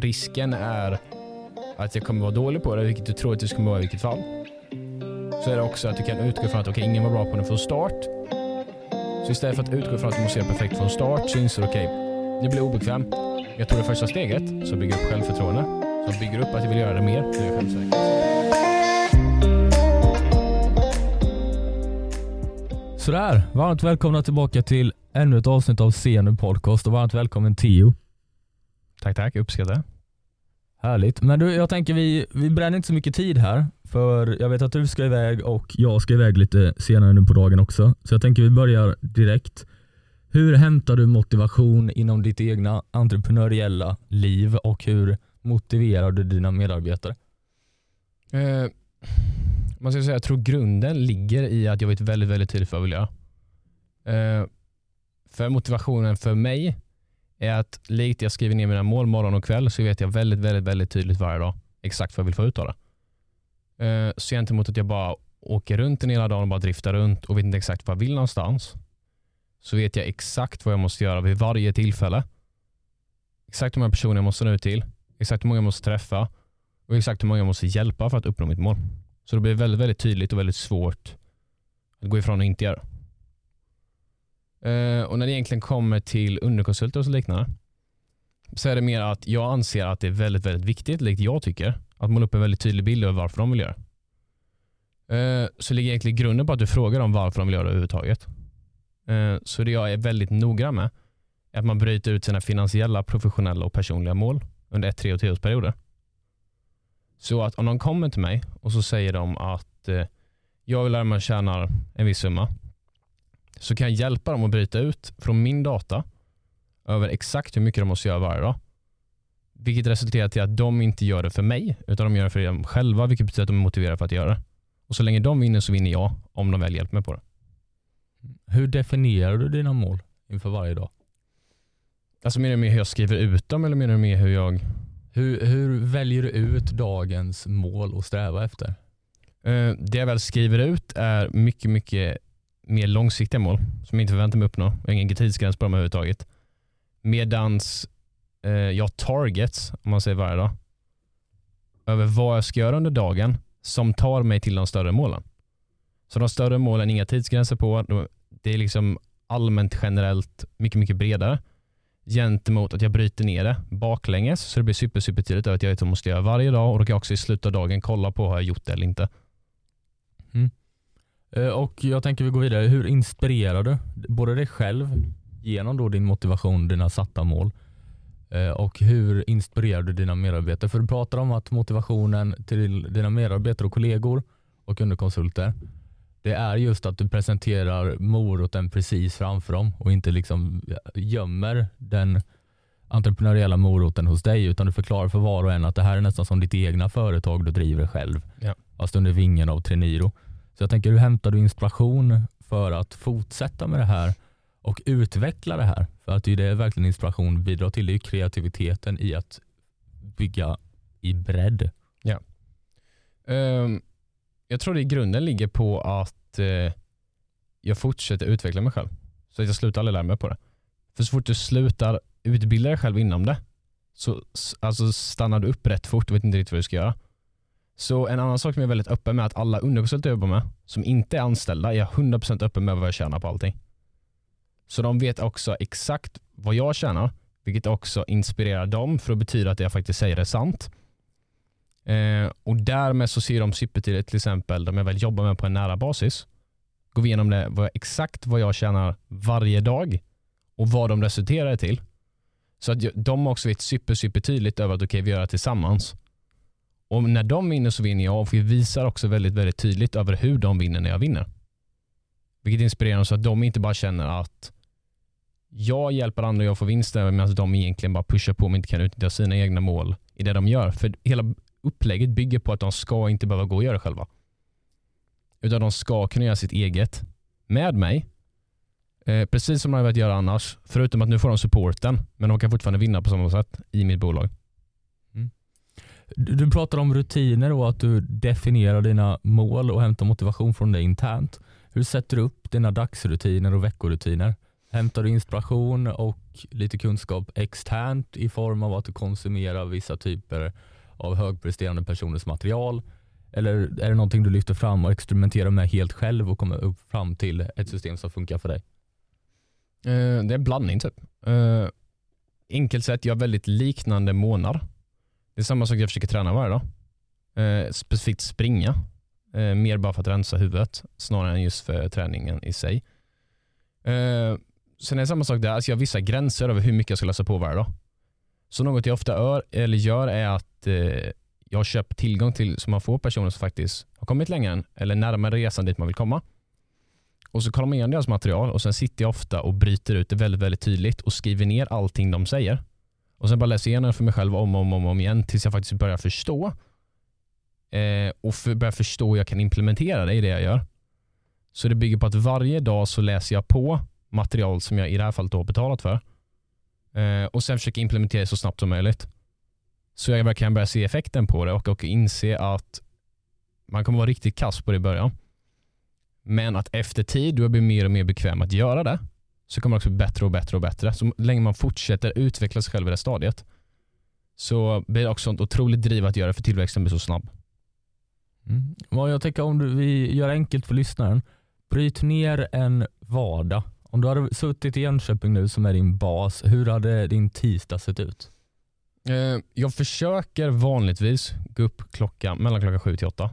risken är att jag kommer vara dålig på det, vilket du tror att du kommer vara i vilket fall. Så är det också att du kan utgå från att okay, ingen var bra på det från start. Så istället för att utgå från att du måste göra perfekt från start så inser du okej, okay, det blir obekväm. Jag tog det första steget, så bygger upp självförtroende. Som bygger upp att jag vill göra det mer, nu är jag självsäker. Sådär, varmt välkomna tillbaka till ännu ett avsnitt av CNU Podcast och varmt välkommen Tio. Tack, tack. Uppskattar. Härligt. Men du, jag tänker vi, vi bränner inte så mycket tid här. För jag vet att du ska iväg och jag ska iväg lite senare nu på dagen också. Så jag tänker vi börjar direkt. Hur hämtar du motivation inom ditt egna entreprenöriella liv och hur motiverar du dina medarbetare? Eh, man ska säga, jag tror grunden ligger i att jag vet väldigt, väldigt tydligt vad jag vill göra. Eh, för motivationen för mig är att likt jag skriver ner mina mål morgon och kväll så vet jag väldigt, väldigt, väldigt tydligt varje dag exakt vad jag vill få ut av det. Eh, så gentemot att jag bara åker runt en hela dagen och bara driftar runt och vet inte exakt vad jag vill någonstans så vet jag exakt vad jag måste göra vid varje tillfälle. Exakt hur många personer jag måste nå ut till, exakt hur många jag måste träffa och exakt hur många jag måste hjälpa för att uppnå mitt mål. Så det blir väldigt, väldigt tydligt och väldigt svårt att gå ifrån och inte göra. Uh, och när det egentligen kommer till underkonsulter och så liknande så är det mer att jag anser att det är väldigt, väldigt viktigt, likt jag tycker, att måla upp en väldigt tydlig bild över varför de vill göra. Uh, så ligger egentligen grunden på att du frågar dem varför de vill göra det överhuvudtaget. Uh, så det jag är väldigt noggrann med är att man bryter ut sina finansiella, professionella och personliga mål under ett, tre och tioårsperioder. Så att om de kommer till mig och så säger de att jag vill lära mig att tjäna en viss summa så kan jag hjälpa dem att bryta ut från min data över exakt hur mycket de måste göra varje dag. Vilket resulterar till att de inte gör det för mig, utan de gör det för dem själva, vilket betyder att de är motiverade för att göra det. Och så länge de vinner så vinner jag, om de väl hjälper mig på det. Hur definierar du dina mål inför varje dag? Alltså menar du med hur jag skriver ut dem eller menar du med hur jag... Hur, hur väljer du ut dagens mål att sträva efter? Uh, det jag väl skriver ut är mycket, mycket mer långsiktiga mål som jag inte förväntar mig uppnå. Jag har ingen tidsgräns på dem överhuvudtaget. Medans eh, jag har targets, om man säger varje dag, över vad jag ska göra under dagen som tar mig till de större målen. Så de större målen, inga tidsgränser på. Det är liksom allmänt generellt mycket, mycket bredare gentemot att jag bryter ner det baklänges så det blir super, super tydligt att jag vet vad jag måste göra varje dag och då kan jag också i slutet av dagen kolla på har jag gjort det eller inte. Mm. Eh, och jag tänker vi går vidare. Hur inspirerar du både dig själv genom då din motivation, dina satta mål eh, och hur inspirerar du dina medarbetare? För du pratar om att motivationen till dina medarbetare och kollegor och underkonsulter det är just att du presenterar moroten precis framför dem och inte liksom gömmer den entreprenöriella moroten hos dig utan du förklarar för var och en att det här är nästan som ditt egna företag du driver själv. Ja. Fast under vingen av Treniro. Så jag tänker, hur hämtar du inspiration för att fortsätta med det här och utveckla det här? För att det är det verkligen inspiration bidrar till, det är kreativiteten i att bygga i bredd. Ja. Um, jag tror det i grunden ligger på att uh, jag fortsätter utveckla mig själv. Så att jag slutar aldrig lära mig på det. För så fort du slutar utbilda dig själv inom det så alltså stannar du upp rätt fort och vet inte riktigt vad du ska göra. Så en annan sak som jag är väldigt öppen med att alla underkonsulter jag jobbar med som inte är anställda är 100% öppen med vad jag tjänar på allting. Så de vet också exakt vad jag tjänar, vilket också inspirerar dem för att betyda att det jag faktiskt säger är sant. Eh, och därmed så ser de supertydligt till exempel de jag väl jobbar med på en nära basis. Går vi igenom det, vad, exakt vad jag tjänar varje dag och vad de resulterar till. Så att de också vet super, super tydligt över att okej, okay, vi gör det tillsammans. Och när de vinner så vinner jag och vi visar också väldigt, väldigt tydligt över hur de vinner när jag vinner. Vilket inspirerar dem så att de inte bara känner att jag hjälper andra och jag får vinster medan de egentligen bara pushar på och inte kan utnyttja sina egna mål i det de gör. För hela upplägget bygger på att de ska inte behöva gå och göra det själva. Utan de ska kunna göra sitt eget med mig. Eh, precis som de har velat göra annars. Förutom att nu får de supporten. Men de kan fortfarande vinna på samma sätt i mitt bolag. Du pratar om rutiner och att du definierar dina mål och hämtar motivation från det internt. Hur sätter du upp dina dagsrutiner och veckorutiner hämtar du inspiration och lite kunskap externt i form av att du konsumerar vissa typer av högpresterande personers material? Eller är det någonting du lyfter fram och experimenterar med helt själv och kommer upp fram till ett system som funkar för dig? Eh, det är en blandning typ. Eh, enkelt sett, jag har väldigt liknande månader. Det är samma sak jag försöker träna varje dag. Eh, specifikt springa. Eh, mer bara för att rensa huvudet snarare än just för träningen i sig. Eh, sen är det samma sak där, alltså jag har vissa gränser över hur mycket jag ska läsa på varje dag. Så något jag ofta gör, eller gör är att eh, jag köper tillgång till så man får personer som faktiskt har kommit längre än, eller närmare resan dit man vill komma. Och så kollar man igenom deras material och sen sitter jag ofta och bryter ut det väldigt, väldigt tydligt och skriver ner allting de säger. Och sen bara läser jag igenom det för mig själv om och om, om, om igen tills jag faktiskt börjar förstå. Eh, och för, börjar förstå hur jag kan implementera det i det jag gör. Så det bygger på att varje dag så läser jag på material som jag i det här fallet har betalat för. Eh, och sen försöker implementera det så snabbt som möjligt. Så jag verkligen börjar se effekten på det och, och inse att man kommer vara riktigt kass på det i början. Men att efter tid, då blir mer och mer bekväm att göra det, så kommer det också bli bättre och bättre och bättre. Så länge man fortsätter utveckla sig själv i det stadiet så blir det också ett otroligt driv att göra för tillväxten blir så snabb. Mm. Vad jag tänker om du, vi gör enkelt för lyssnaren. Bryt ner en vardag. Om du hade suttit i Jönköping nu som är din bas, hur hade din tisdag sett ut? Eh, jag försöker vanligtvis gå upp klockan, mellan klockan sju till åtta.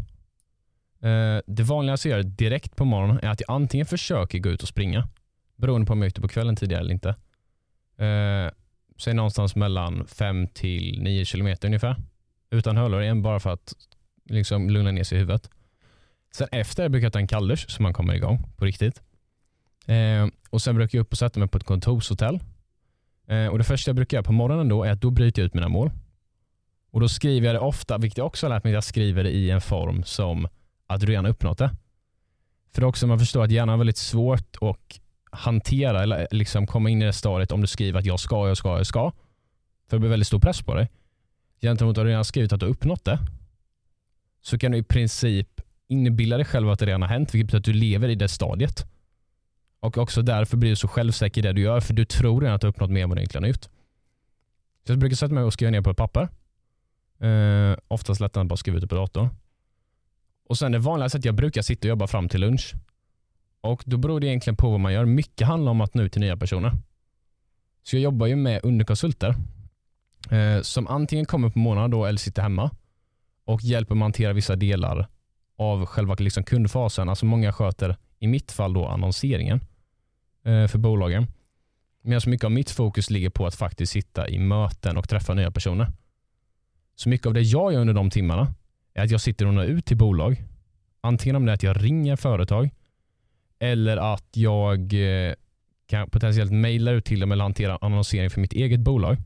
Eh, det vanligaste jag gör direkt på morgonen är att jag antingen försöker gå ut och springa, beroende på om jag är ute på kvällen tidigare eller inte. Eh, så är någonstans mellan fem till nio kilometer ungefär. Utan hörlurar igen bara för att liksom lugna ner sig i huvudet. Sen efter brukar jag ta en kalldusch så man kommer igång på riktigt. Eh, och Sen brukar jag upp och sätta mig på ett kontorshotell. Eh, och Det första jag brukar göra på morgonen då är att då bryter jag ut mina mål. Och Då skriver jag det ofta, vilket jag också har lärt mig, att jag skriver det i en form som att du redan har uppnått det. För också man förstår att hjärnan har väldigt svårt att hantera eller eh, liksom komma in i det stadiet om du skriver att jag ska, jag ska, jag ska. För det blir väldigt stor press på dig. Gentemot att du redan skrivit att du uppnått det så kan du i princip inbilla dig själv att det redan har hänt, vilket betyder att du lever i det stadiet. Och också därför blir du så självsäker i det du gör, för du tror redan att du har uppnått mer än vad du egentligen har gjort. Så jag brukar sätta mig och skriva ner på ett papper. Eh, oftast lättare än att bara skriva ut det på datorn. Och sen det vanliga sättet jag brukar sitta och jobba fram till lunch. Och Då beror det egentligen på vad man gör. Mycket handlar om att nå ut till nya personer. Så jag jobbar ju med underkonsulter eh, som antingen kommer på morgonen då eller sitter hemma och hjälper mig hantera vissa delar av själva liksom kundfasen. Alltså många sköter, i mitt fall, då annonseringen eh, för bolagen. Medan mycket av mitt fokus ligger på att faktiskt sitta i möten och träffa nya personer. Så mycket av det jag gör under de timmarna är att jag sitter och når ut till bolag. Antingen om det är att jag ringer företag eller att jag eh, kan potentiellt mejla ut till dem eller hantera annonsering för mitt eget bolag.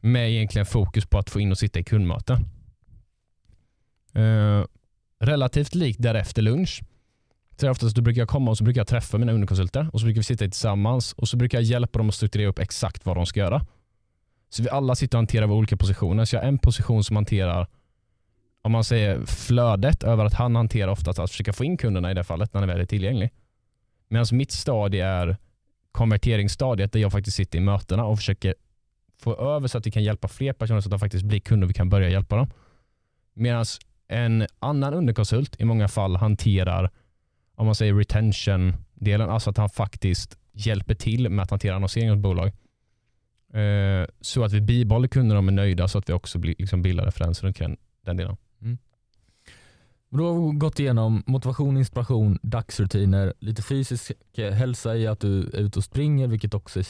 Med egentligen fokus på att få in och sitta i kundmöten. Eh, relativt likt därefter lunch. Så oftast då brukar jag komma och så brukar jag träffa mina underkonsulter och så brukar vi sitta tillsammans och så brukar jag hjälpa dem att strukturera upp exakt vad de ska göra. Så vi alla sitter och hanterar våra olika positioner. Så jag har en position som hanterar om man säger flödet över att han hanterar oftast att försöka få in kunderna i det fallet när han väl är tillgänglig. Medan mitt stadie är konverteringsstadiet där jag faktiskt sitter i mötena och försöker få över så att vi kan hjälpa fler personer så att de faktiskt blir kunder och vi kan börja hjälpa dem. Medan en annan underkonsult i många fall hanterar om man säger retention-delen, alltså att han faktiskt hjälper till med att hantera annonsering av ett bolag. Eh, så att vi bibehåller kunderna och är nöjda så att vi också blir, liksom bildar referenser runt den delen. Mm. Då har gått igenom motivation, inspiration, dagsrutiner, lite fysisk eh, hälsa i att du är ute och springer, vilket också är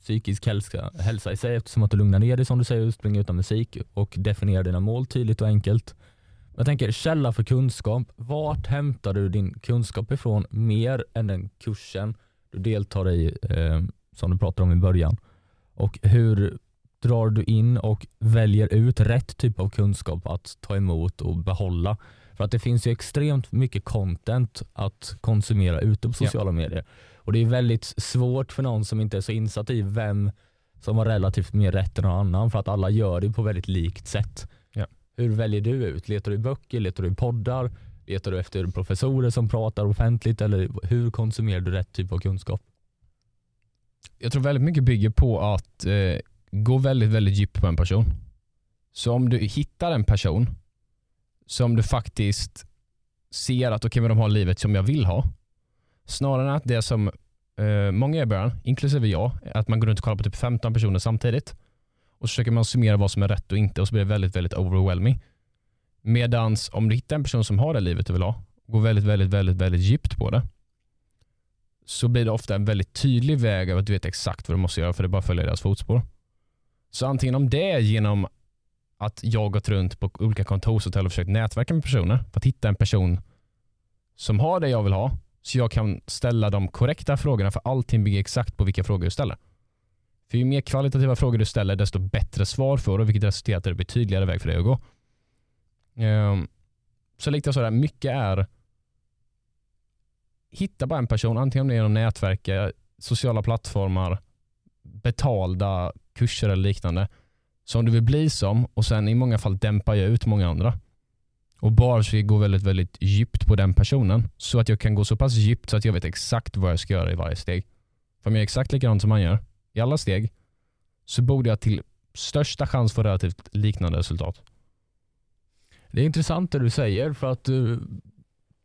psykisk hälsa, hälsa i sig eftersom att du lugnar ner dig som du säger och springer utan musik och definierar dina mål tydligt och enkelt. Jag tänker källa för kunskap. Vart hämtar du din kunskap ifrån mer än den kursen du deltar i eh, som du pratade om i början? Och hur drar du in och väljer ut rätt typ av kunskap att ta emot och behålla? För att det finns ju extremt mycket content att konsumera ute på sociala ja. medier. Och det är väldigt svårt för någon som inte är så insatt i vem som har relativt mer rätt än någon annan för att alla gör det på väldigt likt sätt. Ja. Hur väljer du ut? Letar du i böcker? Letar du i poddar? Letar du efter professorer som pratar offentligt eller hur konsumerar du rätt typ av kunskap? Jag tror väldigt mycket bygger på att eh, gå väldigt, väldigt djupt på en person. Så om du hittar en person som du faktiskt ser att okej, okay, de har livet som jag vill ha. Snarare än att det som eh, många gör i början, inklusive jag, att man går runt och kollar på typ 15 personer samtidigt. Och så försöker man summera vad som är rätt och inte och så blir det väldigt, väldigt overwhelming. Medans om du hittar en person som har det livet du vill ha, går väldigt, väldigt, väldigt, väldigt djupt på det, så blir det ofta en väldigt tydlig väg av att du vet exakt vad du måste göra för det bara följer deras fotspår. Så antingen om det är genom att jag gått runt på olika kontorshotell och försökt nätverka med personer för att hitta en person som har det jag vill ha så jag kan ställa de korrekta frågorna för allting bygger exakt på vilka frågor du ställer. För ju mer kvalitativa frågor du ställer desto bättre svar får du vilket resulterar i att det blir tydligare väg för dig att gå. Ehm, så likt jag sådär, mycket är hitta bara en person, antingen om det är genom nätverk, sociala plattformar, betalda kurser eller liknande som du vill bli som och sen i många fall dämpar jag ut många andra. Och bara så jag går väldigt, väldigt djupt på den personen så att jag kan gå så pass djupt så att jag vet exakt vad jag ska göra i varje steg. För om jag är exakt likadant som han gör i alla steg så borde jag till största chans få relativt liknande resultat. Det är intressant det du säger för att eh, du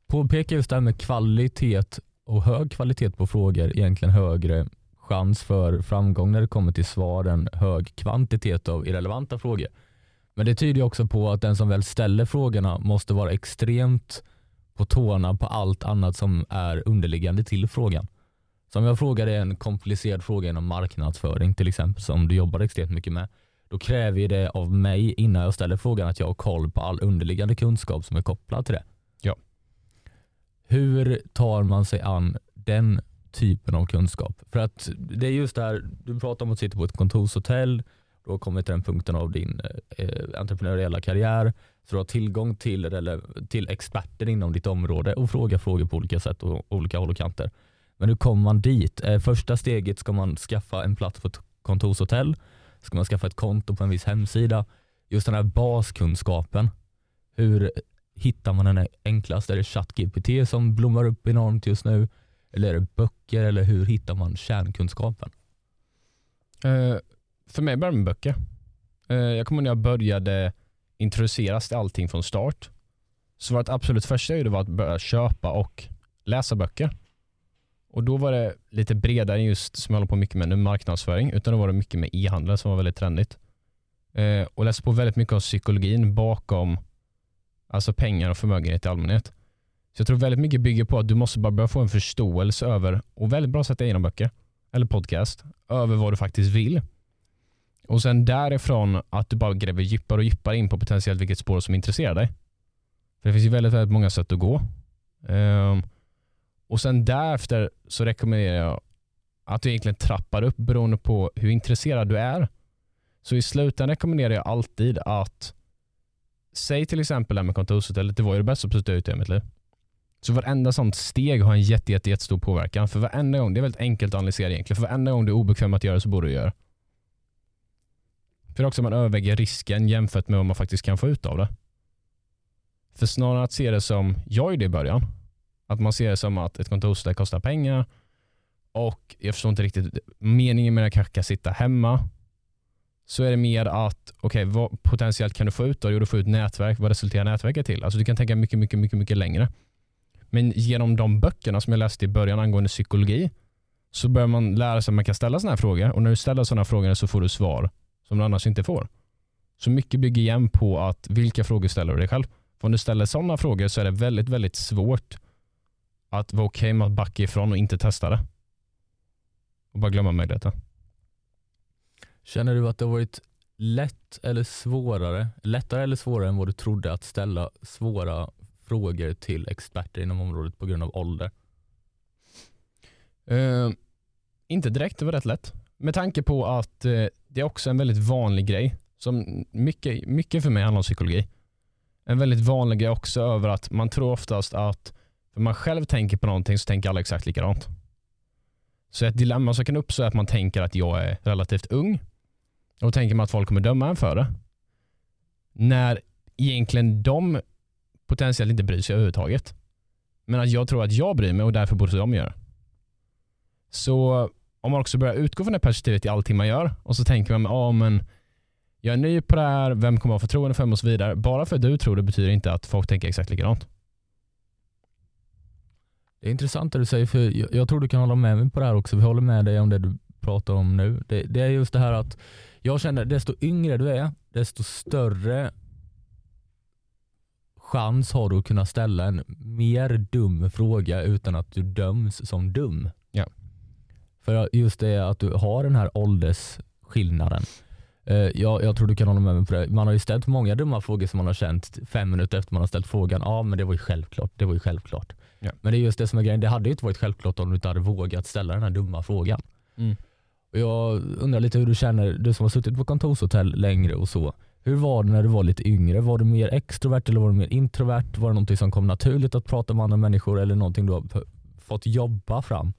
påpekar just det här med kvalitet och hög kvalitet på frågor egentligen högre chans för framgång när det kommer till svar än hög kvantitet av irrelevanta frågor. Men det tyder också på att den som väl ställer frågorna måste vara extremt på tårna på allt annat som är underliggande till frågan. Så om jag frågar dig en komplicerad fråga inom marknadsföring till exempel som du jobbar extremt mycket med. Då kräver det av mig innan jag ställer frågan att jag har koll på all underliggande kunskap som är kopplad till det. Ja. Hur tar man sig an den typen av kunskap? För att det är just det här, du pratar om att sitta på ett kontorshotell, du har kommit till den punkten av din eh, entreprenöriella karriär, så du har tillgång till, eller, till experter inom ditt område och frågar frågor på olika sätt och olika håll och kanter. Men hur kommer man dit? Eh, första steget ska man skaffa en plats på ett kontorshotell, ska man skaffa ett konto på en viss hemsida. Just den här baskunskapen, hur hittar man den enklast? Är det ChatGPT som blommar upp enormt just nu? Eller är det böcker eller hur hittar man kärnkunskapen? Uh, för mig började det med böcker. Uh, jag kommer när jag började introduceras till allting från start. Så var det absolut första jag gjorde var att börja köpa och läsa böcker. Och då var det lite bredare just som jag håller på mycket med nu, marknadsföring, utan då var det mycket med e-handel som var väldigt trendigt. Eh, och läste på väldigt mycket om psykologin bakom alltså pengar och förmögenhet i allmänhet. Så jag tror väldigt mycket bygger på att du måste bara börja få en förståelse över, och väldigt bra sätt genom böcker eller podcast, över vad du faktiskt vill. Och sen därifrån att du bara gräver djupare och djupare in på potentiellt vilket spår som intresserar dig. För det finns ju väldigt, väldigt många sätt att gå. Um, och sen därefter så rekommenderar jag att du egentligen trappar upp beroende på hur intresserad du är. Så i slutändan rekommenderar jag alltid att säg till exempel det här med kontorshotellet, det var ju det bästa beslutet jag gjort i mitt liv. Så varenda sånt steg har en jätte, jätte, jättestor påverkan. För varenda gång, det är väldigt enkelt att analysera egentligen, för varenda gång du är obekväm att göra så borde du göra. För också man överväger risken jämfört med vad man faktiskt kan få ut av det. För snarare att se det som, jag gjorde i början, att man ser det som att ett kontorsställe kostar pengar och jag förstår inte riktigt meningen med att jag kanske kan sitta hemma. Så är det mer att, okej, okay, vad potentiellt kan du få ut då? Jo, du får ut nätverk. Vad resulterar nätverket till? Alltså du kan tänka mycket, mycket, mycket, mycket längre. Men genom de böckerna som jag läste i början angående psykologi så börjar man lära sig att man kan ställa sådana här frågor och när du ställer sådana frågor så får du svar som du annars inte får. Så mycket bygger igen på att vilka frågor ställer du dig själv? För om du ställer sådana frågor så är det väldigt, väldigt svårt att vara okej okay med att backa ifrån och inte testa det. Och bara glömma möjligheten. Känner du att det har varit lätt eller svårare, lättare eller svårare än vad du trodde att ställa svåra frågor till experter inom området på grund av ålder? Uh, inte direkt, det var rätt lätt. Med tanke på att uh, det är också en väldigt vanlig grej. Som mycket, mycket för mig handlar om psykologi. En väldigt vanlig grej också över att man tror oftast att för man själv tänker på någonting så tänker alla exakt likadant. Så ett dilemma som kan uppstå är att man tänker att jag är relativt ung och tänker man att folk kommer döma en för det. När egentligen de potentiellt inte bryr sig överhuvudtaget. Men att jag tror att jag bryr mig och därför borde de göra. Så om man också börjar utgå från det perspektivet i allting man gör och så tänker man, ja men jag är ny på det här, vem kommer ha förtroende för mig och så vidare. Bara för att du tror det betyder inte att folk tänker exakt likadant. Det är intressant det du säger, för jag, jag tror du kan hålla med mig på det här också. Vi håller med dig om det du pratar om nu. Det, det är just det här att jag känner desto yngre du är, desto större chans har du att kunna ställa en mer dum fråga utan att du döms som dum. Ja. För just det att du har den här åldersskillnaden. Eh, Jag, jag tror du kan hålla med mig på det. Man har ju ställt många dumma frågor som man har känt fem minuter efter man har ställt frågan. Ja men det var ju självklart. Det var ju självklart. Ja. Men det är just det som är grejen. Det hade ju inte varit självklart om du inte hade vågat ställa den här dumma frågan. Mm. Jag undrar lite hur du känner, du som har suttit på kontorshotell längre och så. Hur var det när du var lite yngre? Var du mer extrovert eller var du mer introvert? Var det någonting som kom naturligt att prata med andra människor eller någonting du har fått jobba fram?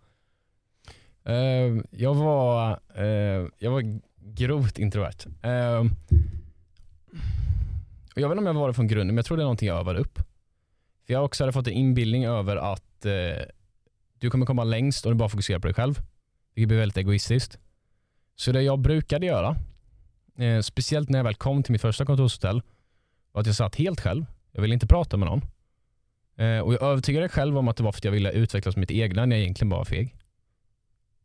Uh, jag, var, uh, jag var grovt introvert. Uh, och jag vet inte om jag var det från grunden, men jag tror det är någonting jag övade upp. För jag också hade fått en inbildning över att du kommer komma längst om du bara fokuserar på dig själv. Vilket blir väldigt egoistiskt. Så det jag brukade göra, eh, speciellt när jag väl kom till mitt första kontorshotell, var att jag satt helt själv. Jag ville inte prata med någon. Eh, och jag övertygade själv om att det var för att jag ville utvecklas mitt egna när jag egentligen bara var feg.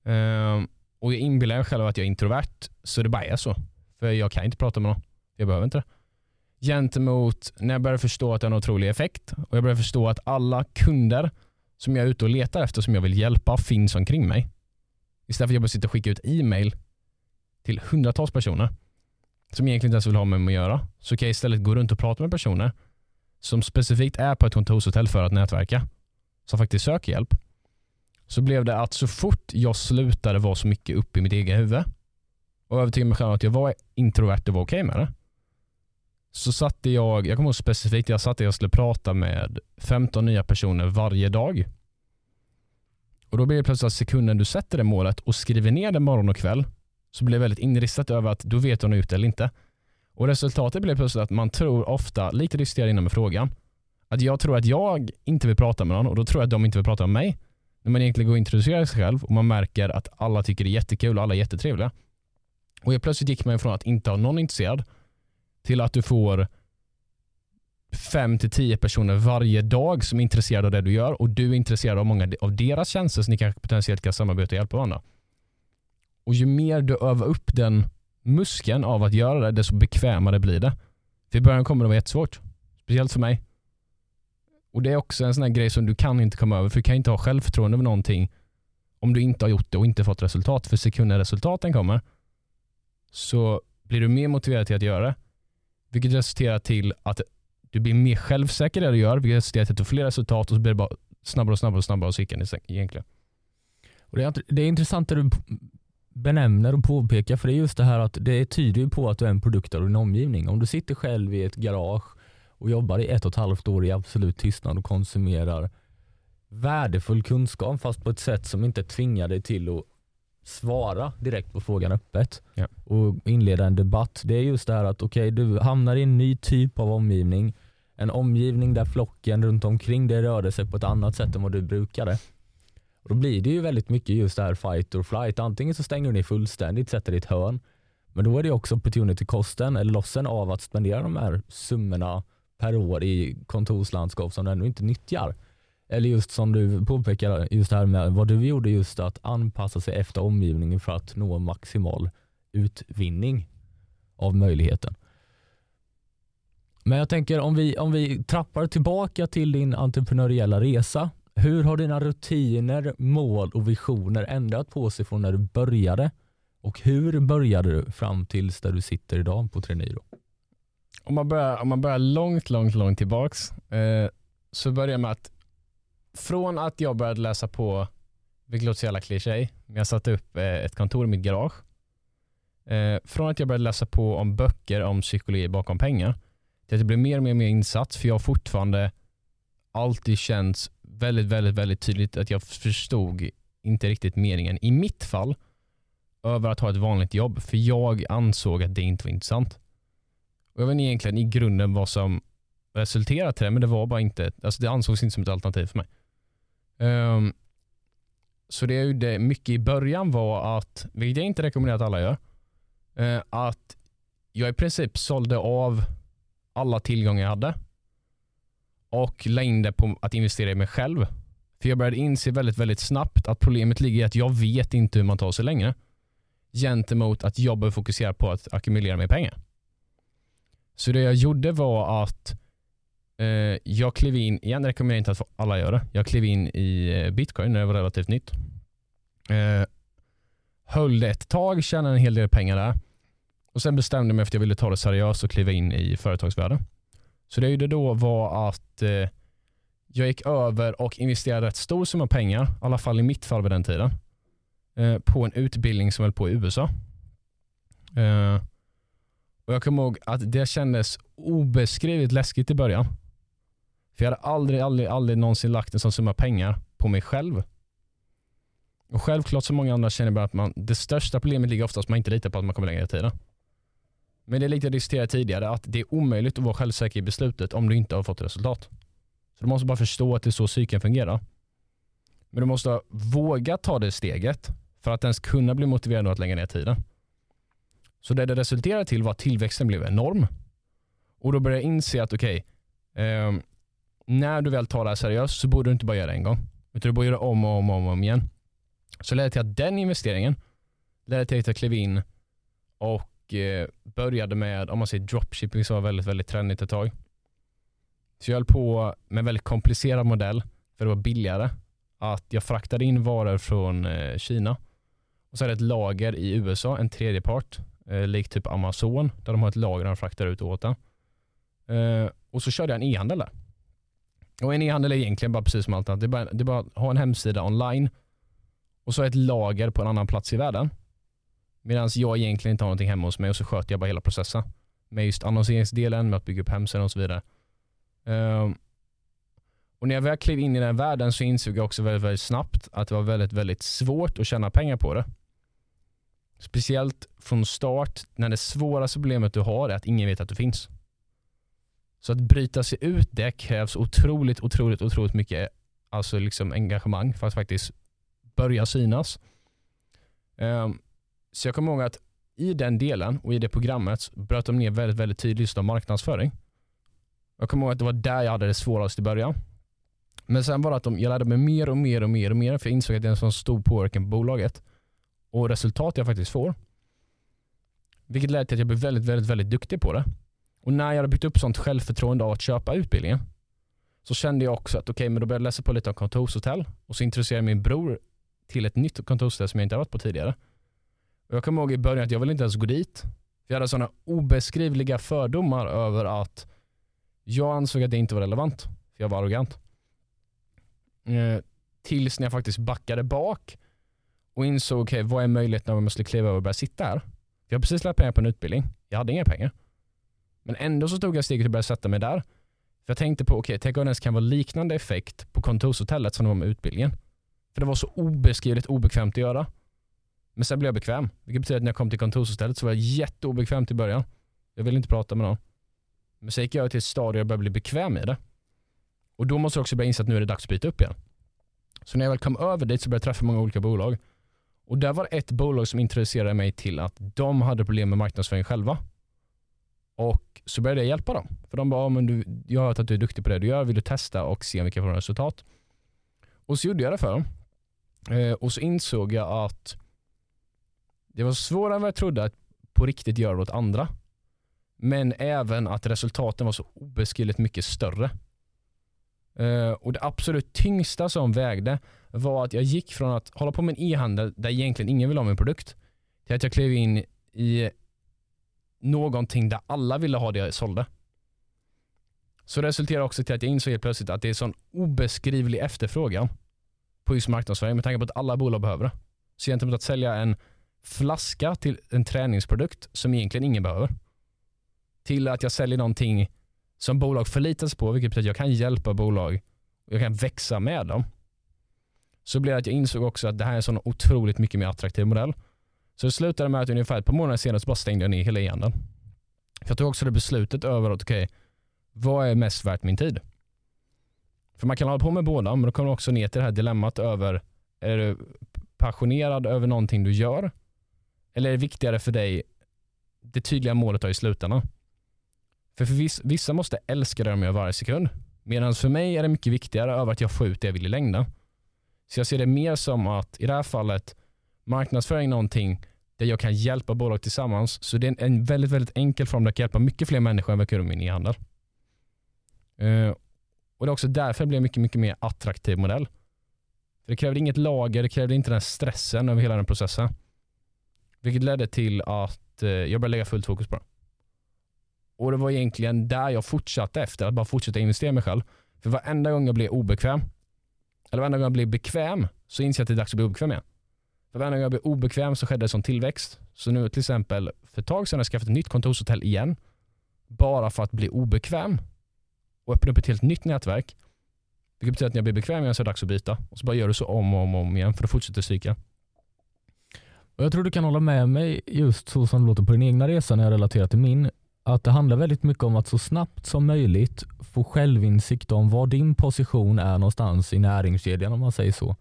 Eh, och jag inbillar mig själv att jag är introvert, så det bara är så. För jag kan inte prata med någon. Jag behöver inte det. Gentemot när jag började förstå att det har en otrolig effekt och jag började förstå att alla kunder som jag är ute och letar efter, som jag vill hjälpa, finns omkring mig. Istället för att jag bara sitter och skicka ut e-mail till hundratals personer som egentligen inte ens vill ha med mig att göra, så kan jag istället gå runt och prata med personer som specifikt är på ett kontorshotell för att nätverka, som faktiskt söker hjälp så blev det att så fort jag slutade vara så mycket uppe i mitt eget huvud och övertygade mig själv att jag var introvert och var okej med det. Så satte jag, jag kommer ihåg specifikt, jag satte jag skulle prata med 15 nya personer varje dag. Och då blir det plötsligt att sekunden du sätter det målet och skriver ner det morgon och kväll så blir det väldigt inristat över att du vet om du är ute eller inte. Och resultatet blir plötsligt att man tror ofta, lite diskuterar innan med frågan, att jag tror att jag inte vill prata med någon och då tror jag att de inte vill prata med mig när man egentligen går och introducerar sig själv och man märker att alla tycker det är jättekul och alla är jättetrevliga. Och helt plötsligt gick man från att inte ha någon intresserad till att du får fem till tio personer varje dag som är intresserade av det du gör och du är intresserad av många av deras tjänster så ni kanske potentiellt kan samarbeta och hjälpa varandra. Och ju mer du övar upp den muskeln av att göra det, desto bekvämare blir det. För i början kommer det vara jättesvårt. Speciellt för mig. Och det är också en sån här grej som du kan inte komma över, för du kan inte ha självförtroende över någonting om du inte har gjort det och inte fått resultat. För sekunden resultaten kommer så blir du mer motiverad till att göra det. Vilket resulterar till att du blir mer självsäker i det du gör, vilket resulterar till att du får fler resultat och så blir det bara snabbare och snabbare och snabbare och cykeln egentligen. Och det, är, det är intressant det du benämner och påpekar för det är just det här att det tyder ju på att du är en produkt av din omgivning. Om du sitter själv i ett garage och jobbar i ett och ett halvt år i absolut tystnad och konsumerar värdefull kunskap fast på ett sätt som inte tvingar dig till att svara direkt på frågan öppet Ja. och inleda en debatt. Det är just det här att okej, du hamnar i en ny typ av omgivning. En omgivning där flocken runt omkring dig rörde sig på ett annat sätt än vad du brukade. Och då blir det ju väldigt mycket just det här fight or flight. Antingen så stänger du ner fullständigt, sätter ditt hörn. Men då är det också opportunity-kosten eller lossen av att spendera de här summorna per år i kontorslandskap som du ännu inte nyttjar. Eller just som du påpekar, just det här med vad du gjorde just att anpassa sig efter omgivningen för att nå maximal utvinning av möjligheten. Men jag tänker om vi, om vi trappar tillbaka till din entreprenöriella resa. Hur har dina rutiner, mål och visioner ändrat på sig från när du började? Och hur började du fram tills där du sitter idag på Treniro? Om man börjar, om man börjar långt, långt, långt tillbaks eh, så börjar jag med att från att jag började läsa på, vilket låter så jävla kliché, men jag satte upp eh, ett kontor i mitt garage. Eh, från att jag började läsa på om böcker om psykologi bakom pengar till att jag blev mer och mer, mer insatt för jag har fortfarande alltid känts väldigt, väldigt, väldigt tydligt att jag förstod inte riktigt meningen, i mitt fall, över att ha ett vanligt jobb. För jag ansåg att det inte var intressant. Och jag vet inte egentligen i grunden vad som resulterade till det, men det var bara inte, alltså det ansågs inte som ett alternativ för mig. Um, så det jag gjorde mycket i början var att, vilket jag inte rekommenderar att alla gör, uh, att jag i princip sålde av alla tillgångar jag hade och la in det på att investera i mig själv. För jag började inse väldigt, väldigt snabbt att problemet ligger i att jag vet inte hur man tar sig längre. Gentemot att jag behöver fokusera på att ackumulera mer pengar. Så det jag gjorde var att eh, jag klev in, igen rekommenderar jag inte att alla gör det. Jag klev in i eh, bitcoin när det var relativt nytt. Eh, höll det ett tag, tjänade en hel del pengar där. Och Sen bestämde jag mig för att jag ville ta det seriöst och kliva in i företagsvärlden. Så det jag gjorde då var att eh, jag gick över och investerade rätt stor summa pengar, i alla fall i mitt fall vid den tiden, eh, på en utbildning som höll på i USA. Eh, och Jag kommer ihåg att det kändes obeskrivligt läskigt i början. För jag hade aldrig, aldrig, aldrig någonsin lagt en sån summa pengar på mig själv. Och Självklart som många andra känner bara att man, det största problemet ligger oftast att man inte litar på att man kommer längre i tiden. Men det är lite jag diskuterade tidigare, att det är omöjligt att vara självsäker i beslutet om du inte har fått resultat. Så du måste bara förstå att det är så psyken fungerar. Men du måste våga ta det steget för att ens kunna bli motiverad att lägga ner tiden. Så det det resulterade till var att tillväxten blev enorm. Och då började jag inse att okej, okay, eh, när du väl tar det här seriöst så borde du inte bara göra det en gång. Utan du borde göra om och om och om igen. Så ledde det till att den investeringen ledde till att jag klev in och eh, började med, om man säger dropshipping som var väldigt, väldigt trendigt ett tag. Så jag höll på med en väldigt komplicerad modell för det var billigare. Att jag fraktade in varor från eh, Kina och så är det ett lager i USA, en tredje part, eh, likt typ Amazon, där de har ett lager de fraktar ut åt den. Eh, och så körde jag en e-handel där. Och en e-handel är egentligen bara precis som allt annat. Det är bara, det är bara att ha en hemsida online och så ett lager på en annan plats i världen. Medan jag egentligen inte har någonting hemma hos mig och så sköter jag bara hela processen. Med just annonseringsdelen, med att bygga upp hemsidan och så vidare. Um, och när jag väl klev in i den världen så insåg jag också väldigt, väldigt snabbt att det var väldigt, väldigt svårt att tjäna pengar på det. Speciellt från start när det svåraste problemet du har är att ingen vet att du finns. Så att bryta sig ut det krävs otroligt, otroligt, otroligt mycket alltså liksom engagemang för att faktiskt börja synas. Um, så jag kommer ihåg att i den delen och i det programmet bröt de ner väldigt, väldigt tydligt just om marknadsföring. Jag kommer ihåg att det var där jag hade det svårast i början. Men sen var det att de, jag lärde mig mer och mer och mer och mer för jag insåg att det är en sån stor påverkan på bolaget och resultat jag faktiskt får. Vilket ledde till att jag blev väldigt, väldigt, väldigt duktig på det. Och när jag hade byggt upp sånt självförtroende av att köpa utbildningen så kände jag också att okej, okay, men då började jag läsa på lite om kontorshotell och så introducerade min bror till ett nytt kontorshotell som jag inte varit på tidigare. Och jag kommer ihåg i början att jag ville inte ens gå dit. Jag hade sådana obeskrivliga fördomar över att jag ansåg att det inte var relevant. För jag var arrogant. Eh, tills när jag faktiskt backade bak och insåg, okej okay, vad är möjligheten om jag skulle kliva över och börja sitta här? jag har precis lagt pengar på en utbildning. Jag hade inga pengar. Men ändå så tog jag steget och började sätta mig där. För jag tänkte på, okej, okay, tänk om det kan vara liknande effekt på kontorshotellet som det var med utbildningen. För det var så obeskrivligt obekvämt att göra. Men sen blev jag bekväm. Vilket betyder att när jag kom till kontorsstället så var jag jätteobekväm till början. Jag ville inte prata med någon. Men sen gick jag till ett stadie och jag började bli bekväm i det. Och då måste jag också börja inse att nu är det dags att byta upp igen. Så när jag väl kom över dit så började jag träffa många olika bolag. Och där var ett bolag som introducerade mig till att de hade problem med marknadsföring själva. Och så började jag hjälpa dem. För de bara, men du, jag har hört att du är duktig på det du gör, vill du testa och se om vi kan få resultat? Och så gjorde jag det för dem. Eh, och så insåg jag att det var svårare än vad jag trodde att på riktigt göra åt andra. Men även att resultaten var så obeskrivligt mycket större. Uh, och Det absolut tyngsta som vägde var att jag gick från att hålla på med en e-handel där egentligen ingen vill ha min produkt till att jag klev in i någonting där alla ville ha det jag sålde. Så det resulterade också till att jag insåg helt plötsligt att det är sån obeskrivlig efterfrågan på just marknadsföring med tanke på att alla bolag behöver det. Så gentemot att sälja en flaska till en träningsprodukt som egentligen ingen behöver. Till att jag säljer någonting som bolag förlitar sig på, vilket betyder att jag kan hjälpa bolag och jag kan växa med dem. Så blev det att jag insåg också att det här är en sån otroligt mycket mer attraktiv modell. Så det slutade med att ungefär ett par månader senare så bara stängde jag ner hela e-handeln. Jag tog också det beslutet över att okej, okay, vad är mest värt min tid? För man kan hålla på med båda, men då kommer man också ner till det här dilemmat över Är du passionerad över någonting du gör? Eller är det viktigare för dig det tydliga målet i slutändan? För, för vissa, vissa måste älska det de gör varje sekund. Medan för mig är det mycket viktigare över att jag får ut det jag vill i längden. Så jag ser det mer som att i det här fallet marknadsföring någonting där jag kan hjälpa bolag tillsammans. Så det är en väldigt, väldigt enkel form där jag kan hjälpa mycket fler människor än vad jag kan med min e-handel. Uh, och det är också därför det blir en mycket, mycket mer attraktiv modell. För det krävde inget lager, det krävde inte den här stressen över hela den processen. Vilket ledde till att eh, jag började lägga fullt fokus på det. Och det var egentligen där jag fortsatte efter, att bara fortsätta investera i mig själv. För varenda gång jag blev obekväm, eller varenda gång jag blev bekväm, så inser jag att det är dags att bli obekväm igen. För varenda gång jag blev obekväm så skedde det som tillväxt. Så nu till exempel, för ett tag sedan har jag skaffat ett nytt kontorshotell igen. Bara för att bli obekväm. Och öppna upp ett helt nytt nätverk. Vilket betyder att när jag blir bekväm igen så är det dags att byta. Och så bara gör du så om och om, och om igen för att fortsätta och Jag tror du kan hålla med mig just så som det låter på din egna resa när jag relaterar till min. Att det handlar väldigt mycket om att så snabbt som möjligt få självinsikt om var din position är någonstans i näringskedjan om man säger så.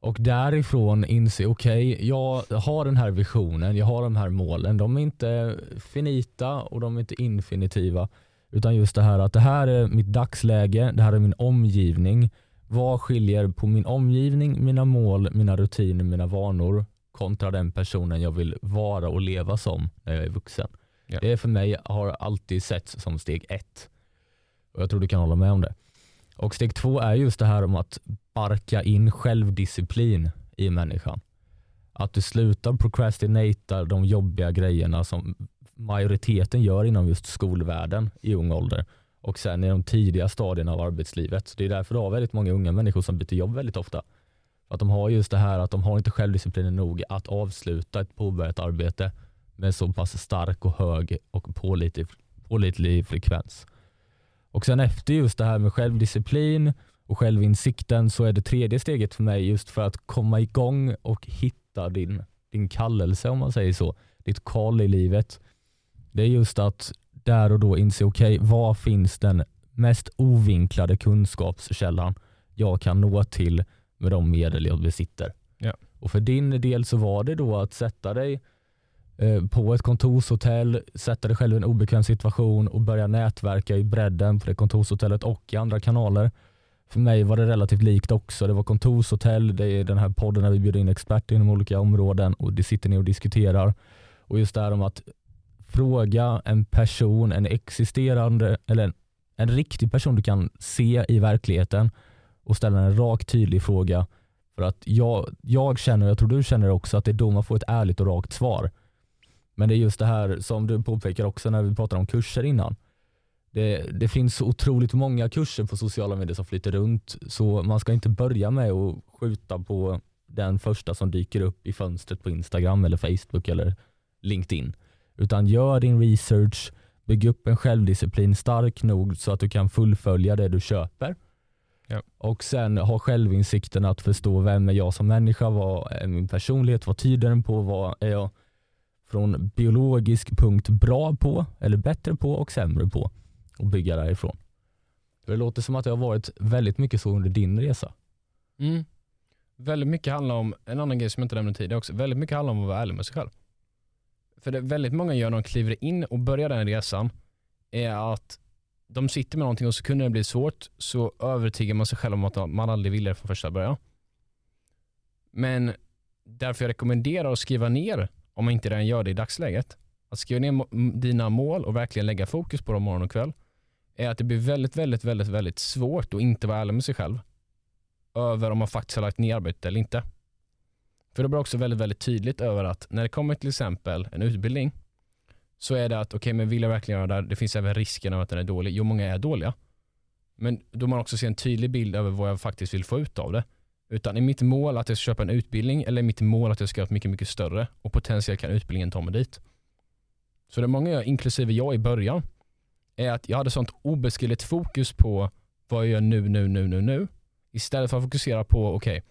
Och därifrån inse, okej, okay, jag har den här visionen, jag har de här målen. De är inte finita och de är inte infinitiva. Utan just det här att det här är mitt dagsläge, det här är min omgivning. Vad skiljer på min omgivning, mina mål, mina rutiner, mina vanor kontra den personen jag vill vara och leva som när jag är vuxen. Ja. Det för mig har alltid setts som steg ett. Och Jag tror du kan hålla med om det. Och steg två är just det här om att sparka in självdisciplin i människan. Att du slutar procrastinata de jobbiga grejerna som majoriteten gör inom just skolvärlden i ung ålder och sen i de tidiga stadierna av arbetslivet. Det är därför du har väldigt många unga människor som byter jobb väldigt ofta. Att de har just det här att de har inte självdisciplinen nog att avsluta ett påbörjat arbete med så pass stark och hög och pålitlig, pålitlig frekvens. Och sen efter just det här med självdisciplin och självinsikten så är det tredje steget för mig just för att komma igång och hitta din, din kallelse om man säger så. Ditt kall i livet. Det är just att där och då inse, okej, okay, var finns den mest ovinklade kunskapskällan jag kan nå till med de medel jag besitter. Ja. Och för din del så var det då att sätta dig eh, på ett kontorshotell, sätta dig själv i en obekväm situation och börja nätverka i bredden på det kontorshotellet och i andra kanaler för mig var det relativt likt också. Det var kontorshotell, det är den här podden där vi bjuder in experter inom olika områden och det sitter ner och diskuterar. Och just det här om att fråga en person, en existerande, eller en, en riktig person du kan se i verkligheten och ställa en rak tydlig fråga. För att jag, jag känner, och jag tror du känner också, att det är då man får ett ärligt och rakt svar. Men det är just det här som du påpekar också när vi pratade om kurser innan det, det, finns så otroligt många kurser på sociala medier som flyter runt så man ska inte börja med att skjuta på den första som dyker upp i fönstret på Instagram eller Facebook eller LinkedIn. Utan gör din research, bygg upp en självdisciplin stark nog så att du kan fullfölja det du köper. Ja. Och sen ha självinsikten att förstå vem är jag som människa, vad är min personlighet, vad tyder den på, vad är jag från biologisk punkt bra på eller bättre på och sämre på och bygga därifrån. Det låter som att det har varit väldigt mycket så under din resa. Mm. Väldigt mycket handlar om, en annan grej som jag inte nämnde tidigare också, väldigt mycket handlar om att vara ärlig med sig själv. För det väldigt många gör när de kliver in och börjar den resan är att de sitter med någonting och så kunde det bli svårt så övertygar man sig själv om att man aldrig ville det från första början. Men därför jag rekommenderar att skriva ner, om man inte redan gör det i dagsläget, att skriva ner dina mål och verkligen lägga fokus på dem morgon och kväll är att det blir väldigt, väldigt, väldigt, väldigt svårt att inte vara ärlig med sig själv över om man faktiskt har lagt ner arbetet eller inte. För det blir också väldigt, väldigt tydligt över att när det kommer till exempel en utbildning så är det att okej, okay, men vill jag verkligen göra det? Det finns även risken av att den är dålig. Jo, många är dåliga. Men då man också ser en tydlig bild över vad jag faktiskt vill få ut av det. Utan är mitt mål att jag ska köpa en utbildning eller är mitt mål att jag ska göra ett mycket, mycket större och potentiellt kan utbildningen ta mig dit. Så det många gör, inklusive jag i början, är att jag hade sånt obeskrivligt fokus på vad jag gör nu, nu, nu, nu, nu. Istället för att fokusera på, okej, okay,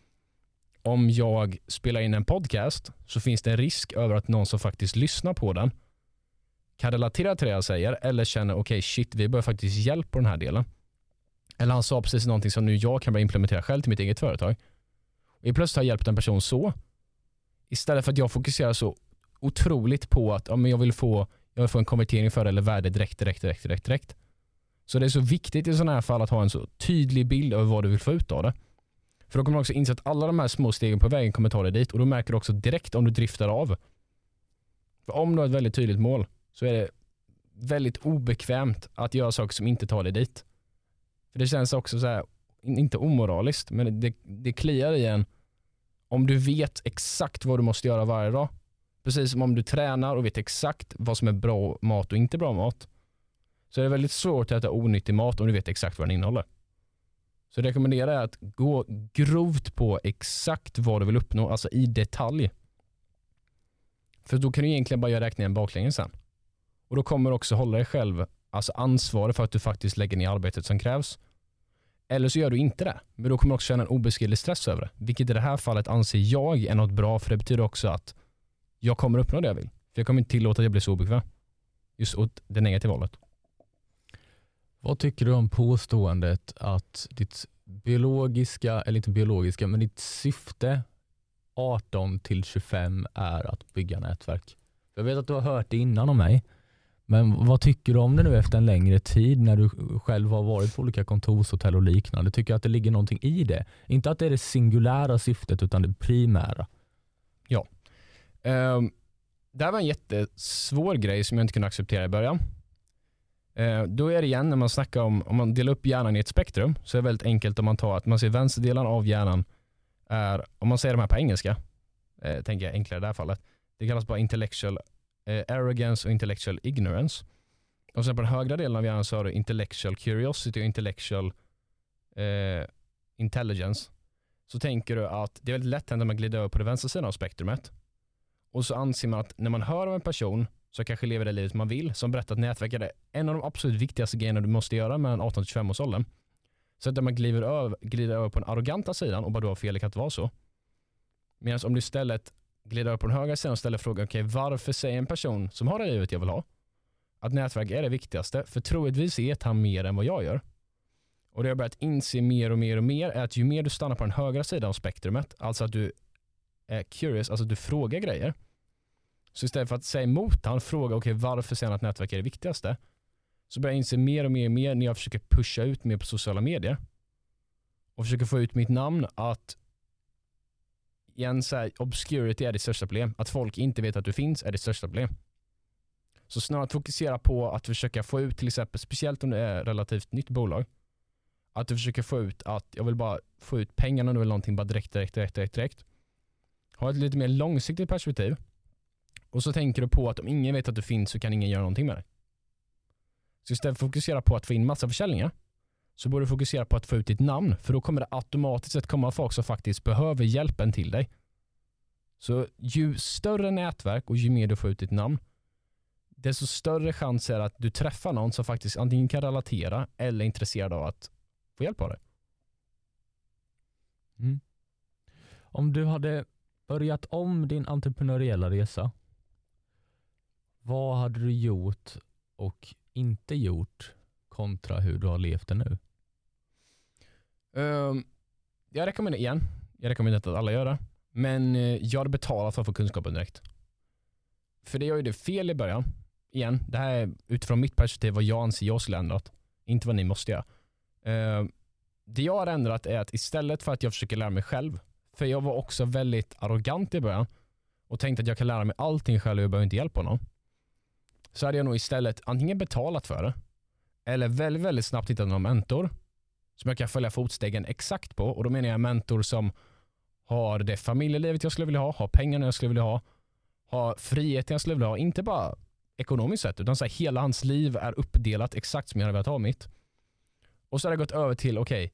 om jag spelar in en podcast så finns det en risk över att någon som faktiskt lyssnar på den kan relatera till det jag säger eller känner, okej okay, shit, vi behöver faktiskt hjälp på den här delen. Eller han sa precis någonting som nu jag kan börja implementera själv till mitt eget företag. Och plötsligt har jag hjälpt en person så. Istället för att jag fokuserar så otroligt på att ja, men jag, vill få, jag vill få en konvertering för det eller värde direkt, direkt, direkt, direkt, direkt. Så det är så viktigt i sådana här fall att ha en så tydlig bild över vad du vill få ut av det. För då kommer du också inse att alla de här små stegen på vägen kommer ta dig dit och då märker du också direkt om du driftar av. För om du har ett väldigt tydligt mål så är det väldigt obekvämt att göra saker som inte tar dig dit. För Det känns också så här, inte omoraliskt, men det, det kliar i en om du vet exakt vad du måste göra varje dag. Precis som om du tränar och vet exakt vad som är bra mat och inte bra mat. Så är det väldigt svårt att äta onyttig mat om du vet exakt vad den innehåller. Så jag rekommenderar att gå grovt på exakt vad du vill uppnå, alltså i detalj. För då kan du egentligen bara göra räkningen baklänges sen. Och då kommer du också hålla dig själv alltså ansvarig för att du faktiskt lägger ner arbetet som krävs. Eller så gör du inte det, men då kommer du också känna en obeskrivlig stress över det. Vilket i det här fallet anser jag är något bra, för det betyder också att jag kommer uppnå det jag vill. För jag kommer inte tillåta att jag blir så obekväm. Just åt det negativa hållet. Vad tycker du om påståendet att ditt biologiska, eller inte biologiska, men ditt syfte 18 till 25 är att bygga nätverk? Jag vet att du har hört det innan om mig, men vad tycker du om det nu efter en längre tid när du själv har varit på olika kontorshotell och liknande? Tycker du att det ligger någonting i det? Inte att det är det singulära syftet utan det primära. Um, det här var en jättesvår grej som jag inte kunde acceptera i början. Uh, då är det igen när man snackar om, om man delar upp hjärnan i ett spektrum, så är det väldigt enkelt om man tar att man ser vänsterdelen av hjärnan är, om man säger de här på engelska, uh, tänker jag enklare i det här fallet, det kallas bara intellectual eh, arrogance och intellectual ignorance. Och sen på den högra delen av hjärnan så har du intellectual curiosity och intellectual eh, intelligence. Så tänker du att det är väldigt lätt hänt att man glider över på den vänstra sidan av spektrumet och så anser man att när man hör av en person som kanske lever det livet man vill, som berättar att nätverk är en av de absolut viktigaste grejerna du måste göra mellan 18 25 års åldern. Så att man glider över, glider över på den arroganta sidan och bara då har fel, det kan inte vara så. Medan om du istället glider över på den högra sidan och ställer frågan, okej okay, varför säger en person som har det livet jag vill ha, att nätverk är det viktigaste? För troligtvis vet han mer än vad jag gör. Och det jag börjat inse mer och mer och mer är att ju mer du stannar på den högra sidan av spektrumet, alltså att du är curious, alltså att du frågar grejer, så istället för att säga emot han fråga okay, varför säger han att nätverk är det viktigaste? Så börjar jag inse mer och mer och mer när jag försöker pusha ut mer på sociala medier och försöker få ut mitt namn att igen så här, obscurity är det största problem. Att folk inte vet att du finns är det största problem. Så snarare att fokusera på att försöka få ut till exempel, speciellt om det är relativt nytt bolag, att du försöker få ut att jag vill bara få ut pengarna nu eller någonting bara direkt, direkt, direkt, direkt, direkt. Ha ett lite mer långsiktigt perspektiv och så tänker du på att om ingen vet att du finns så kan ingen göra någonting med dig. Så istället för att fokusera på att få in massa försäljningar så borde du fokusera på att få ut ditt namn för då kommer det automatiskt sett komma folk som faktiskt behöver hjälpen till dig. Så ju större nätverk och ju mer du får ut ditt namn desto större chans är att du träffar någon som faktiskt antingen kan relatera eller är intresserad av att få hjälp av dig. Mm. Om du hade börjat om din entreprenöriella resa vad hade du gjort och inte gjort kontra hur du har levt det nu? Ehm, jag rekommenderar igen, jag rekommenderar inte att alla gör det, men uh, jag hade betalat för att få kunskapen direkt. För det gör ju det fel i början. Igen, det här är utifrån mitt perspektiv vad jag anser jag skulle ändrat, inte vad ni måste göra. Uh, det jag har ändrat är att istället för att jag försöker lära mig själv, för jag var också väldigt arrogant i början och tänkte att jag kan lära mig allting själv och jag behöver inte hjälp av någon så hade jag nog istället antingen betalat för det eller väldigt, väldigt snabbt hittat någon mentor som jag kan följa fotstegen exakt på. Och då menar jag mentor som har det familjelivet jag skulle vilja ha, har pengarna jag skulle vilja ha, har friheten jag skulle vilja ha. Inte bara ekonomiskt sett, utan så här, hela hans liv är uppdelat exakt som jag hade velat ha mitt. Och så har jag gått över till, okej,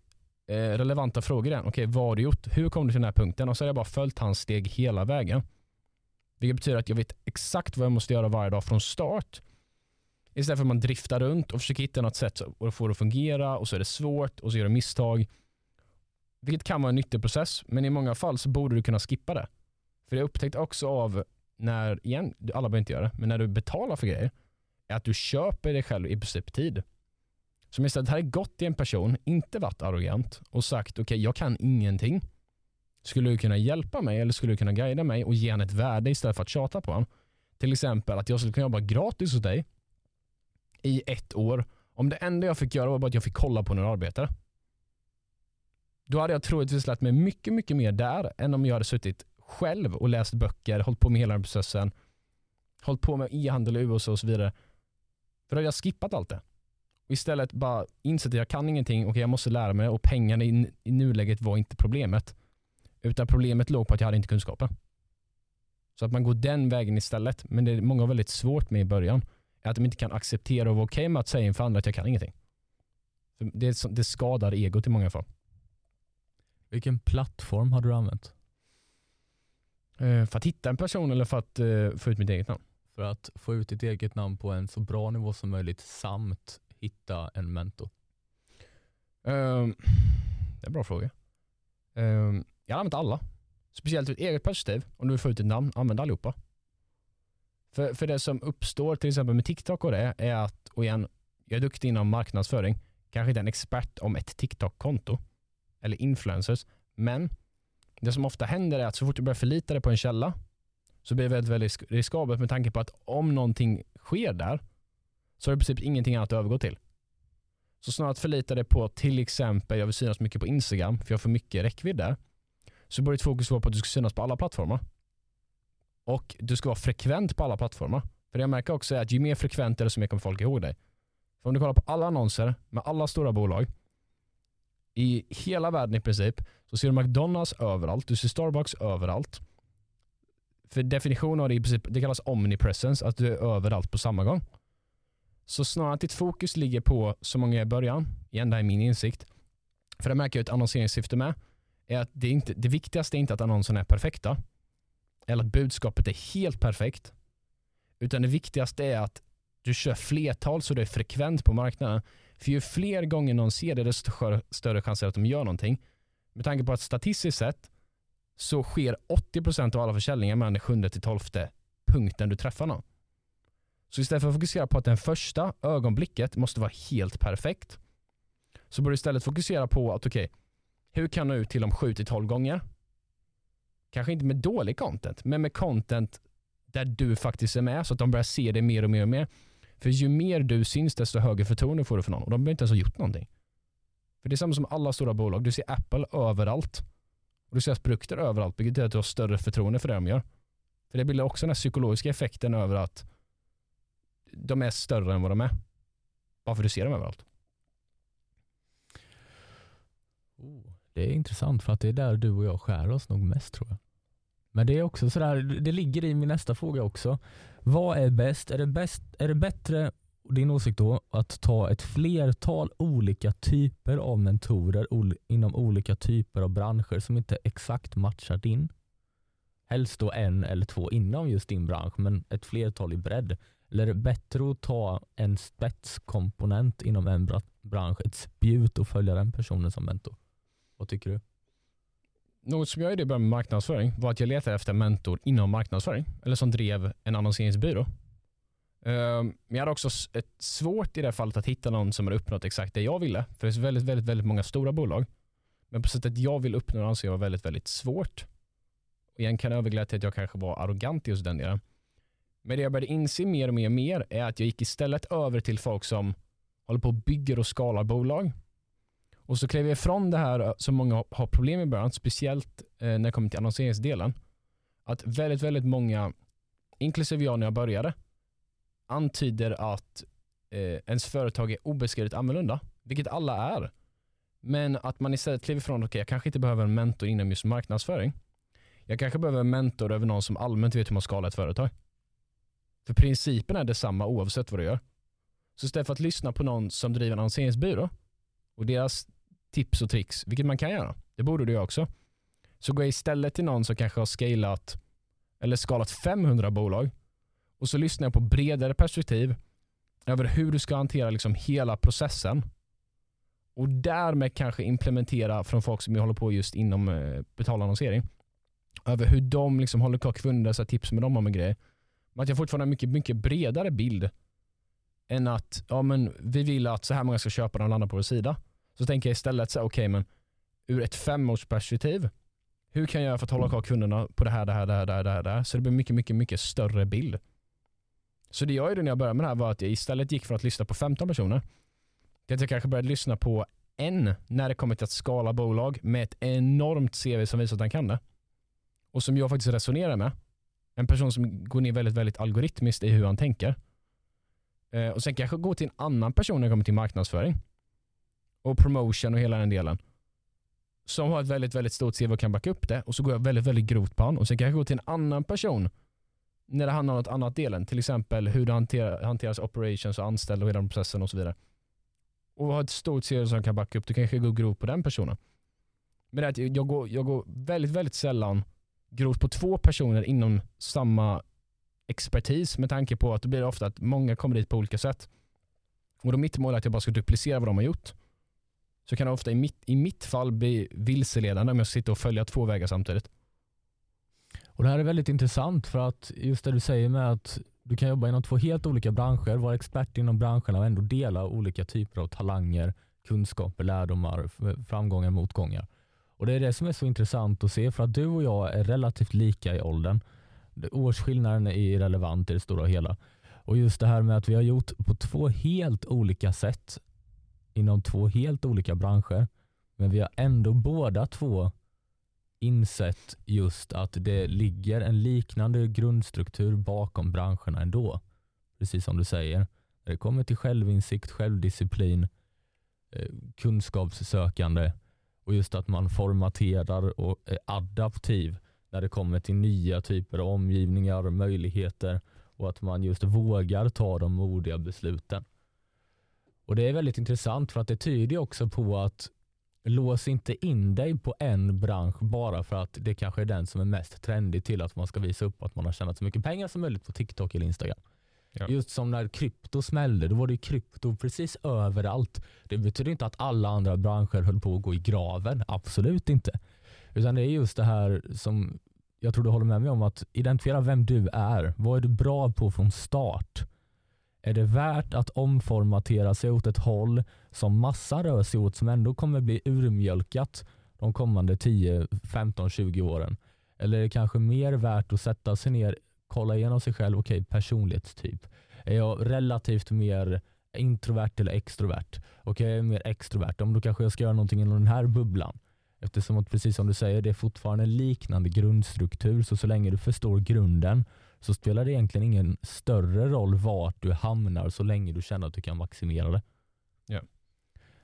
okay, eh, relevanta frågor igen. Okej, okay, vad har du gjort? Hur kom du till den här punkten? Och så har jag bara följt hans steg hela vägen. Vilket betyder att jag vet exakt vad jag måste göra varje dag från start. Istället för att man driftar runt och försöker hitta något sätt att få det att fungera och så är det svårt och så gör du misstag. Vilket kan vara en nyttig process, men i många fall så borde du kunna skippa det. För jag upptäckt också av när, igen, alla behöver inte göra det, men när du betalar för grejer, är att du köper dig själv i princip tid. Som istället hade gått till en person, inte varit arrogant och sagt okej, okay, jag kan ingenting. Skulle du kunna hjälpa mig eller skulle du kunna guida mig och ge han ett värde istället för att tjata på honom? Till exempel att jag skulle kunna jobba gratis hos dig i ett år om det enda jag fick göra var bara att jag fick kolla på när du arbetar. Då hade jag troligtvis lärt mig mycket, mycket mer där än om jag hade suttit själv och läst böcker, hållit på med hela den processen, hållit på med e-handel i USA och så vidare. För då hade jag skippat allt det. Och istället bara insett att jag kan ingenting och jag måste lära mig och pengarna i, i nuläget var inte problemet. Utan problemet låg på att jag hade inte kunskapen. Så att man går den vägen istället. Men det är många har väldigt svårt med i början. Är att de inte kan acceptera och vara okej okay med att säga inför andra att jag kan ingenting. För det, det skadar egot i många fall. Vilken plattform har du använt? Eh, för att hitta en person eller för att uh, få ut mitt eget namn? För att få ut ditt eget namn på en så bra nivå som möjligt samt hitta en mentor. Um, det är en bra fråga. Um, jag har använt alla. Speciellt ur ett eget perspektiv. Om du vill få ut ett namn, använd allihopa. För, för det som uppstår till exempel med TikTok och det är att, och igen, jag är duktig inom marknadsföring, kanske inte en expert om ett TikTok-konto eller influencers, men det som ofta händer är att så fort du börjar förlita dig på en källa så blir det väldigt, väldigt riskabelt med tanke på att om någonting sker där så har du i princip ingenting annat att övergå till. Så snarare att förlita dig på till exempel, jag vill synas mycket på Instagram för jag får mycket räckvidd där, så bör ditt fokus vara på att du ska synas på alla plattformar. Och du ska vara frekvent på alla plattformar. För det jag märker också är att ju mer frekvent är desto mer kommer folk ihåg dig. För om du kollar på alla annonser med alla stora bolag i hela världen i princip så ser du McDonalds överallt, du ser Starbucks överallt. För definitionen av det i princip, det kallas omnipresence, att du är överallt på samma gång. Så snarare att ditt fokus ligger på så många i början, igen det här är min insikt, för det märker jag ett annonseringssyfte med, är att det, inte, det viktigaste är inte att annonserna är perfekta, eller att budskapet är helt perfekt. Utan det viktigaste är att du kör flertal så det är frekvent på marknaden. För ju fler gånger någon ser det, desto större chans är att de gör någonting. Med tanke på att statistiskt sett så sker 80% av alla försäljningar mellan den 7 till 12 punkten du träffar någon. Så istället för att fokusera på att den första ögonblicket måste vara helt perfekt så bör du istället fokusera på att okej, okay, hur kan du ut till dem 7 till 12 gånger? Kanske inte med dålig content, men med content där du faktiskt är med så att de börjar se dig mer och mer och mer. För ju mer du syns desto högre förtroende får du för någon och de behöver inte ens ha gjort någonting. För det är samma som alla stora bolag. Du ser Apple överallt. Och du ser produkter överallt, vilket betyder att du har större förtroende för det de gör. För det bildar också den här psykologiska effekten över att de är större än vad de är. Bara för att du ser dem överallt. Oh. Det är intressant för att det är där du och jag skär oss nog mest tror jag. Men det är också sådär, det ligger i min nästa fråga också. Vad är bäst? Är det, bäst, är det bättre, din åsikt då, att ta ett flertal olika typer av mentorer inom olika typer av branscher som inte exakt matchar din? Helst då en eller två inom just din bransch, men ett flertal i bredd. Eller är det bättre att ta en spetskomponent inom en bransch, ett spjut och följa den personen som mentor? Vad tycker du? Något som jag gjorde i början med marknadsföring var att jag letade efter en mentor inom marknadsföring. Eller som drev en annonseringsbyrå. Ehm, men jag hade också ett svårt i det fallet att hitta någon som hade uppnått exakt det jag ville. För det är väldigt, väldigt, väldigt många stora bolag. Men på sättet jag vill uppnå anser jag var väldigt, väldigt svårt. Och igen kan jag överglädja till att jag kanske var arrogant i just den delen. Men det jag började inse mer och mer och mer är att jag gick istället över till folk som håller på och bygger och skalar bolag och så klev jag ifrån det här eh, som många har problem med i början, speciellt eh, när det kommer till annonseringsdelen. Att väldigt, väldigt många, inklusive jag när jag började, antyder att eh, ens företag är obeskrivligt annorlunda, vilket alla är. Men att man istället kliver ifrån, okej okay, jag kanske inte behöver en mentor inom just marknadsföring. Jag kanske behöver en mentor över någon som allmänt vet hur man skalar ett företag. För principen är detsamma oavsett vad du gör. Så istället för att lyssna på någon som driver en annonseringsbyrå och deras tips och tricks, vilket man kan göra. Det borde du göra också. Så gå istället till någon som kanske har scalat eller skalat 500 bolag och så lyssnar jag på bredare perspektiv över hur du ska hantera liksom hela processen och därmed kanske implementera från folk som håller på just inom eh, betalannonsering över hur de liksom håller kvar kunder, så tips med dem om en grej. Men att jag fortfarande har en mycket, mycket bredare bild än att ja, men vi vill att så här många ska köpa och landa på vår sida. Så tänker jag istället så okej okay, men ur ett femårsperspektiv, Hur kan jag göra för att hålla kvar kunderna på det här, det här, det här, det här, det här, det här? Så det blir mycket, mycket, mycket större bild. Så det jag gjorde när jag började med det här var att jag istället gick från att lyssna på 15 personer till att jag kanske började lyssna på en när det kommer till att skala bolag med ett enormt CV som visar att han kan det. Och som jag faktiskt resonerar med. En person som går ner väldigt, väldigt algoritmiskt i hur han tänker. Eh, och sen kanske gå till en annan person när det kommer till marknadsföring. Och promotion och hela den delen. Som har ett väldigt, väldigt stort CV och kan backa upp det. Och så går jag väldigt, väldigt grovt på honom. Och sen kanske gå till en annan person när det handlar om något annat delen. Till exempel hur det hanterar, hanteras operations och anställda och hela den processen och så vidare. Och har ett stort CV som kan backa upp, du kanske går grovt på den personen. Men det är att jag går, jag går väldigt, väldigt sällan grovt på två personer inom samma expertis med tanke på att det blir ofta att många kommer dit på olika sätt. Och då mitt mål är att jag bara ska duplicera vad de har gjort. Så kan det ofta i mitt, i mitt fall bli vilseledande om jag sitter och följer två vägar samtidigt. Och Det här är väldigt intressant för att just det du säger med att du kan jobba inom två helt olika branscher, vara expert inom branscherna och ändå dela olika typer av talanger, kunskaper, lärdomar, framgångar, motgångar. Och Det är det som är så intressant att se för att du och jag är relativt lika i åldern. Årsskillnaden är irrelevant i det stora hela. Och just det här med att vi har gjort på två helt olika sätt inom två helt olika branscher. Men vi har ändå båda två insett just att det ligger en liknande grundstruktur bakom branscherna ändå. Precis som du säger. När det kommer till självinsikt, självdisciplin, eh, kunskapssökande och just att man formaterar och är adaptiv när det kommer till nya typer av omgivningar och möjligheter och att man just vågar ta de modiga besluten. Och Det är väldigt intressant för att det tyder också på att lås inte in dig på en bransch bara för att det kanske är den som är mest trendig till att man ska visa upp att man har tjänat så mycket pengar som möjligt på TikTok eller Instagram. Ja. Just som när krypto smällde, då var det krypto precis överallt. Det betyder inte att alla andra branscher höll på att gå i graven, absolut inte. Utan det är just det här som jag tror du håller med mig om, att identifiera vem du är. Vad är du bra på från start? Är det värt att omformatera sig åt ett håll som massa rör sig åt som ändå kommer bli urmjölkat de kommande 10, 15, 20 åren? Eller är det kanske mer värt att sätta sig ner, kolla igenom sig själv, okej okay, personlighetstyp. Är jag relativt mer introvert eller extrovert? Okej, okay, jag är mer extrovert. Då kanske jag ska göra någonting inom den här bubblan. Eftersom att precis som du säger, det är fortfarande en liknande grundstruktur. Så så länge du förstår grunden så spelar det egentligen ingen större roll vart du hamnar så länge du känner att du kan maximera det. Ja.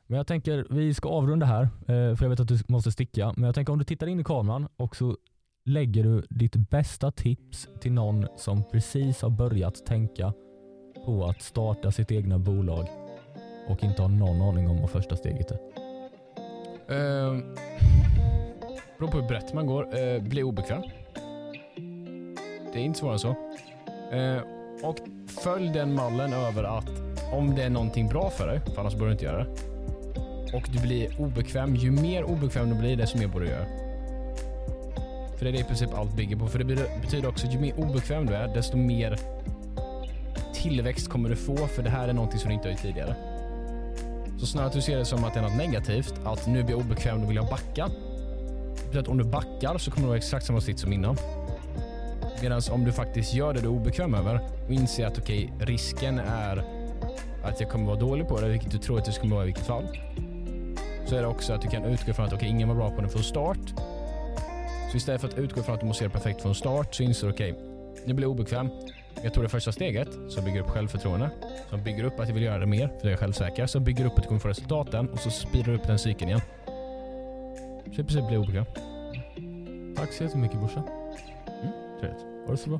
Men jag tänker vi ska avrunda här, eh, för jag vet att du måste sticka. Men jag tänker om du tittar in i kameran och så lägger du ditt bästa tips till någon som precis har börjat tänka på att starta sitt egna bolag och inte har någon aning om vad första steget är. Uh, beror på hur brett man går. Uh, bli obekväm. Det är inte svårare än så. Eh, och följ den mallen över att om det är någonting bra för dig, för annars borde du inte göra det. Och du blir obekväm. Ju mer obekväm du blir, desto mer borde du göra. För det är det i princip allt bygger på. För det betyder också att ju mer obekväm du är, desto mer tillväxt kommer du få. För det här är någonting som du inte har gjort tidigare. Så snarare att du ser det som att det är något negativt, att nu blir jag obekväm då vill jag backa. Det att om du backar så kommer du ha exakt samma sitt som innan. Medan om du faktiskt gör det du är obekväm över och inser att okej, okay, risken är att jag kommer vara dålig på det, vilket du tror att du kommer vara i vilket fall. Så är det också att du kan utgå från att okej, okay, ingen var bra på det från start. Så istället för att utgå från att du måste göra perfekt från start så inser du okej, okay, nu blir jag obekväm. Jag tog det första steget som bygger upp självförtroende, som bygger upp att jag vill göra det mer för jag är självsäker, som bygger upp att du kommer få resultaten och så speedar upp den cykeln igen. Så i princip blir obekväm. Tack så jättemycket brorsan. Mm, trevligt. Ha det så bra.